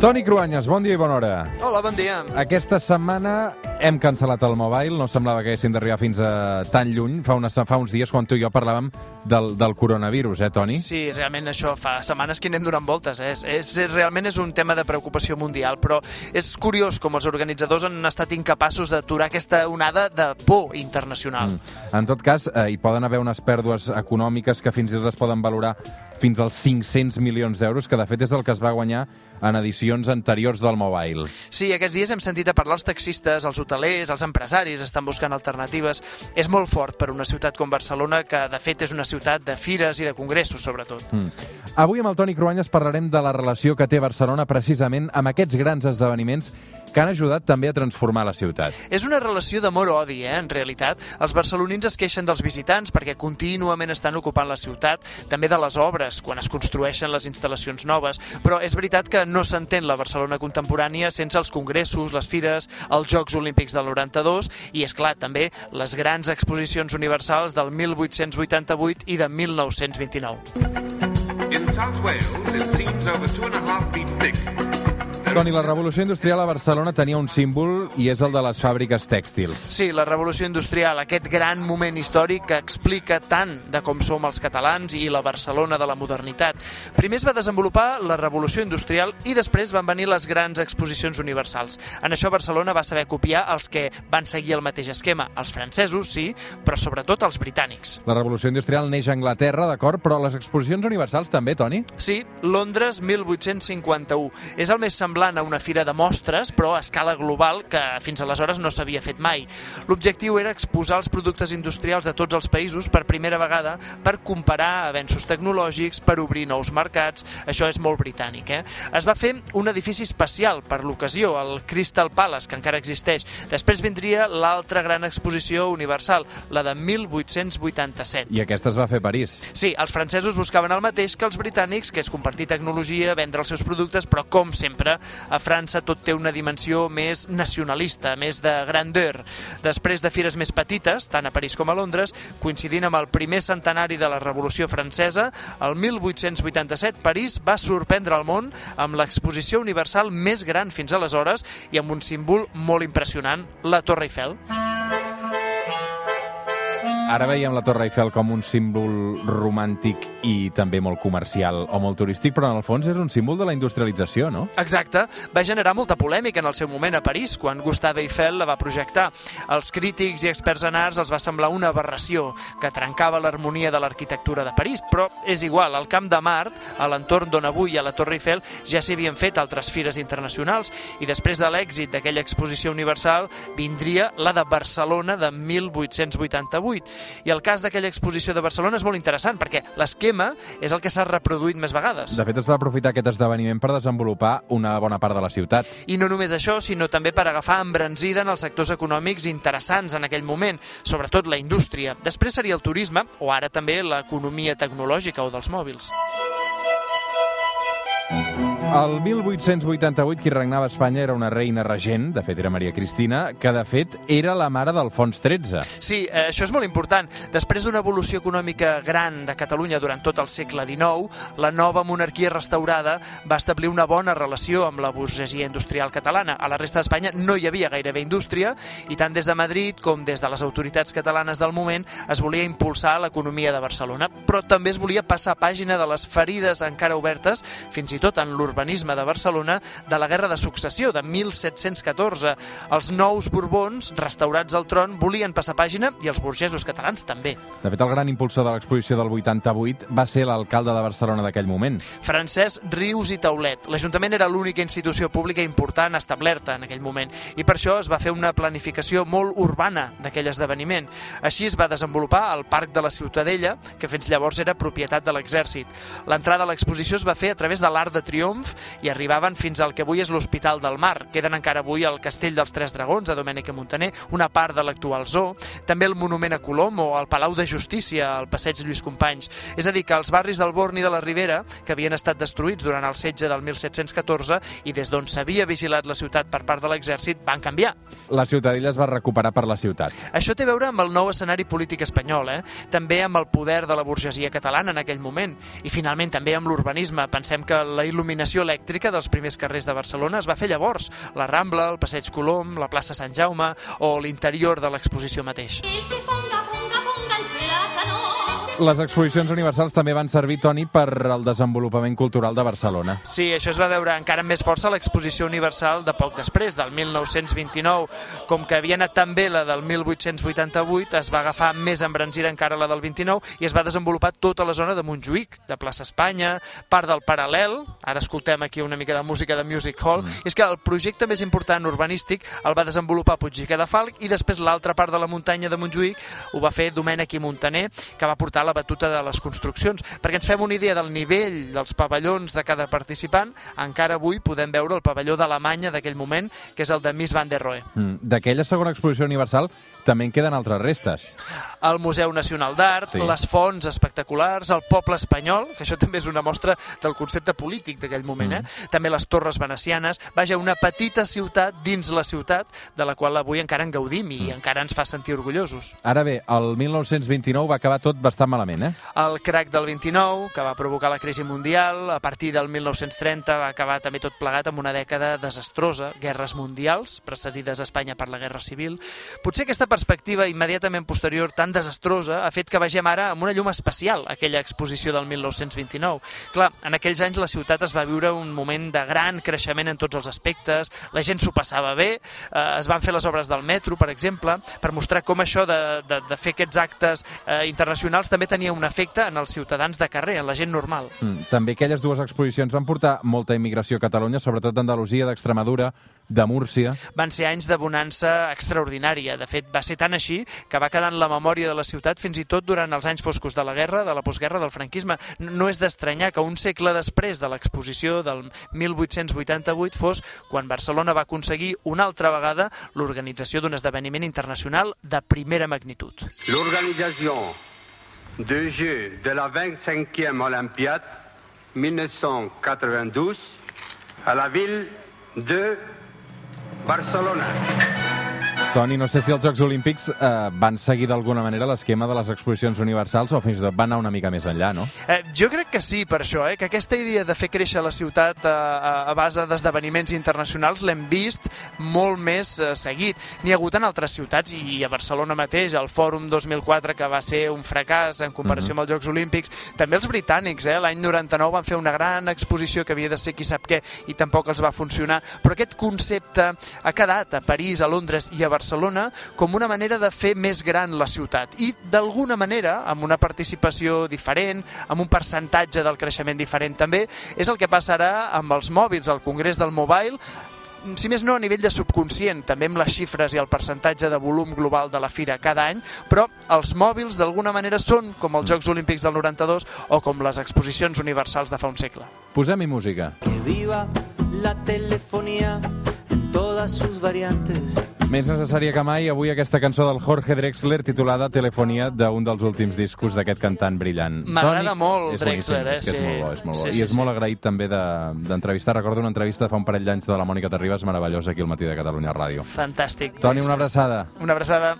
Toni Cruanyes, bon dia i bona hora. Hola, bon dia. Aquesta setmana hem cancel·lat el mobile, no semblava que haguéssim d'arribar fins a tan lluny. Fa, una, fa uns dies, quan tu i jo parlàvem del, del coronavirus, eh, Toni? Sí, realment això fa setmanes que anem donant voltes. Eh? És, és, realment és un tema de preocupació mundial, però és curiós com els organitzadors han estat incapaços d'aturar aquesta onada de por internacional. Mm. En tot cas, eh, hi poden haver unes pèrdues econòmiques que fins i tot es poden valorar fins als 500 milions d'euros, que de fet és el que es va guanyar en edicions anteriors del Mobile. Sí, aquests dies hem sentit a parlar els taxistes, els hotelers, els empresaris estan buscant alternatives. És molt fort per una ciutat com Barcelona, que de fet és una ciutat de fires i de congressos, sobretot. Mm. Avui amb el Toni Cruanyes parlarem de la relació que té Barcelona precisament amb aquests grans esdeveniments que han ajudat també a transformar la ciutat. És una relació d'amor-odi, eh, en realitat. Els barcelonins es queixen dels visitants perquè contínuament estan ocupant la ciutat, també de les obres, quan es construeixen les instal·lacions noves, però és veritat que no s'entén la Barcelona contemporània sense els congressos, les fires, els Jocs Olímpics del 92 i, és clar, també les grans exposicions universals del 1888 i de 1929. In South Wales, it seems over two and a half feet thick Toni, la revolució industrial a Barcelona tenia un símbol i és el de les fàbriques tèxtils. Sí, la revolució industrial, aquest gran moment històric que explica tant de com som els catalans i la Barcelona de la modernitat. Primer es va desenvolupar la revolució industrial i després van venir les grans exposicions universals. En això Barcelona va saber copiar els que van seguir el mateix esquema. Els francesos, sí, però sobretot els britànics. La revolució industrial neix a Anglaterra, d'acord, però les exposicions universals també, Toni? Sí, Londres 1851. És el més semblant semblant a una fira de mostres, però a escala global, que fins aleshores no s'havia fet mai. L'objectiu era exposar els productes industrials de tots els països per primera vegada per comparar avenços tecnològics, per obrir nous mercats, això és molt britànic. Eh? Es va fer un edifici especial per l'ocasió, el Crystal Palace, que encara existeix. Després vindria l'altra gran exposició universal, la de 1887. I aquesta es va fer a París. Sí, els francesos buscaven el mateix que els britànics, que és compartir tecnologia, vendre els seus productes, però com sempre a França tot té una dimensió més nacionalista, més de grandeur. Després de fires més petites, tant a París com a Londres, coincidint amb el primer centenari de la Revolució Francesa, el 1887 París va sorprendre el món amb l'exposició universal més gran fins aleshores i amb un símbol molt impressionant, la Torre Eiffel. Ara veiem la Torre Eiffel com un símbol romàntic i també molt comercial o molt turístic, però en el fons és un símbol de la industrialització, no? Exacte. Va generar molta polèmica en el seu moment a París, quan Gustave Eiffel la va projectar. Els crítics i experts en arts els va semblar una aberració que trencava l'harmonia de l'arquitectura de París, però és igual, al Camp de Mart, a l'entorn d'on avui ha la Torre Eiffel, ja s'hi havien fet altres fires internacionals i després de l'èxit d'aquella exposició universal vindria la de Barcelona de 1888 i el cas d'aquella exposició de Barcelona és molt interessant perquè l'esquema és el que s'ha reproduït més vegades. De fet, es va aprofitar aquest esdeveniment per desenvolupar una bona part de la ciutat. I no només això, sinó també per agafar embranzida en els sectors econòmics interessants en aquell moment, sobretot la indústria. Després seria el turisme, o ara també l'economia tecnològica o dels mòbils. El 1888 qui regnava a Espanya era una reina regent, de fet era Maria Cristina, que de fet era la mare d'Alfons XIII. Sí, eh, això és molt important. Després d'una evolució econòmica gran de Catalunya durant tot el segle XIX, la nova monarquia restaurada va establir una bona relació amb la burgesia industrial catalana. A la resta d'Espanya no hi havia gairebé indústria i tant des de Madrid com des de les autoritats catalanes del moment es volia impulsar l'economia de Barcelona, però també es volia passar pàgina de les ferides encara obertes, fins i tot en l'urbanisme urbanisme de Barcelona de la Guerra de Successió de 1714. Els nous Borbons, restaurats al tron, volien passar pàgina i els burgesos catalans també. De fet, el gran impulsor de l'exposició del 88 va ser l'alcalde de Barcelona d'aquell moment. Francesc Rius i Taulet. L'Ajuntament era l'única institució pública important establerta en aquell moment i per això es va fer una planificació molt urbana d'aquell esdeveniment. Així es va desenvolupar el Parc de la Ciutadella, que fins llavors era propietat de l'exèrcit. L'entrada a l'exposició es va fer a través de l'Arc de Triomf i arribaven fins al que avui és l'Hospital del Mar. Queden encara avui el Castell dels Tres Dragons, a Domènec i Montaner, una part de l'actual zoo, també el Monument a Colom o el Palau de Justícia, al Passeig Lluís Companys. És a dir, que els barris del Born i de la Ribera, que havien estat destruïts durant el setge del 1714 i des d'on s'havia vigilat la ciutat per part de l'exèrcit, van canviar. La ciutadella es va recuperar per la ciutat. Això té a veure amb el nou escenari polític espanyol, eh? també amb el poder de la burgesia catalana en aquell moment i finalment també amb l'urbanisme. Pensem que la il·luminació il·luminació elèctrica dels primers carrers de Barcelona es va fer llavors. La Rambla, el Passeig Colom, la plaça Sant Jaume o l'interior de l'exposició mateix. Les exposicions universals també van servir, Toni, per al desenvolupament cultural de Barcelona. Sí, això es va veure encara amb més força a l'exposició universal de poc després, del 1929. Com que havia anat tan bé la del 1888, es va agafar més embranzida encara la del 29 i es va desenvolupar tota la zona de Montjuïc, de plaça Espanya, part del Paral·lel, ara escoltem aquí una mica de música de Music Hall, mm. és que el projecte més important urbanístic el va desenvolupar Puigdicà de Falc i després l'altra part de la muntanya de Montjuïc ho va fer Domènec i Montaner, que va portar la batuta de les construccions. Perquè ens fem una idea del nivell dels pavellons de cada participant, encara avui podem veure el pavelló d'Alemanya d'aquell moment, que és el de Miss van der Rohe. Mm, D'aquella segona exposició universal també en queden altres restes. El Museu Nacional d'Art, Sí. les fonts espectaculars, el poble espanyol, que això també és una mostra del concepte polític d'aquell moment, eh? també les torres venecianes, vaja, una petita ciutat dins la ciutat de la qual avui encara en gaudim i encara ens fa sentir orgullosos. Ara bé, el 1929 va acabar tot bastant malament, eh? El crac del 29, que va provocar la crisi mundial, a partir del 1930 va acabar també tot plegat amb una dècada desastrosa, guerres mundials, precedides a Espanya per la Guerra Civil. Potser aquesta perspectiva immediatament posterior tan desastrosa ha fet que vegem ara amb una llum especial aquella exposició del 1929. Clar, en aquells anys la ciutat es va viure un moment de gran creixement en tots els aspectes, la gent s'ho passava bé, eh, es van fer les obres del metro, per exemple, per mostrar com això de, de, de fer aquests actes eh, internacionals també tenia un efecte en els ciutadans de carrer, en la gent normal. Mm, També aquelles dues exposicions van portar molta immigració a Catalunya, sobretot d'Andalusia, d'Extremadura, de Múrcia. Van ser anys de bonança extraordinària. De fet, va ser tan així que va quedar en la memòria de la ciutat fins i tot durant els anys foscos de la guerra, de la postguerra, del franquisme. No és d'estranyar que un segle després de l'exposició del 1888 fos quan Barcelona va aconseguir una altra vegada l'organització d'un esdeveniment internacional de primera magnitud. L'organisation de Jeux de la 25e Olympiade 1992 à la ville de Barcelona. Toni, no sé si els Jocs Olímpics eh, van seguir d'alguna manera l'esquema de les exposicions universals o fins i tot van anar una mica més enllà, no? Eh, jo crec que sí, per això, eh? que aquesta idea de fer créixer la ciutat a, a, base d'esdeveniments internacionals l'hem vist molt més eh, seguit. N'hi ha hagut en altres ciutats i a Barcelona mateix, el Fòrum 2004, que va ser un fracàs en comparació amb els Jocs Olímpics. També els britànics, eh? l'any 99 van fer una gran exposició que havia de ser qui sap què i tampoc els va funcionar. Però aquest concepte ha quedat a París, a Londres i a Barcelona com una manera de fer més gran la ciutat i d'alguna manera, amb una participació diferent, amb un percentatge del creixement diferent també, és el que passarà amb els mòbils, al Congrés del Mobile, si més no a nivell de subconscient, també amb les xifres i el percentatge de volum global de la fira cada any, però els mòbils d'alguna manera són com els Jocs Olímpics del 92 o com les exposicions universals de fa un segle. Posem-hi música. Que viva la telefonía en todas sus variantes. Més necessària que mai, avui aquesta cançó del Jorge Drexler titulada Telefonia d'un dels últims discos d'aquest cantant brillant. M'agrada molt és Drexler, eh? És que Sí. és molt bo, és molt bo. Sí, I sí, és sí. molt agraït també de- d'entrevistar. Recordo una entrevista de fa un parell d'anys de la Mònica Terribas meravellosa aquí al Matí de Catalunya Ràdio. Fantàstic. Toni, una abraçada. Una abraçada.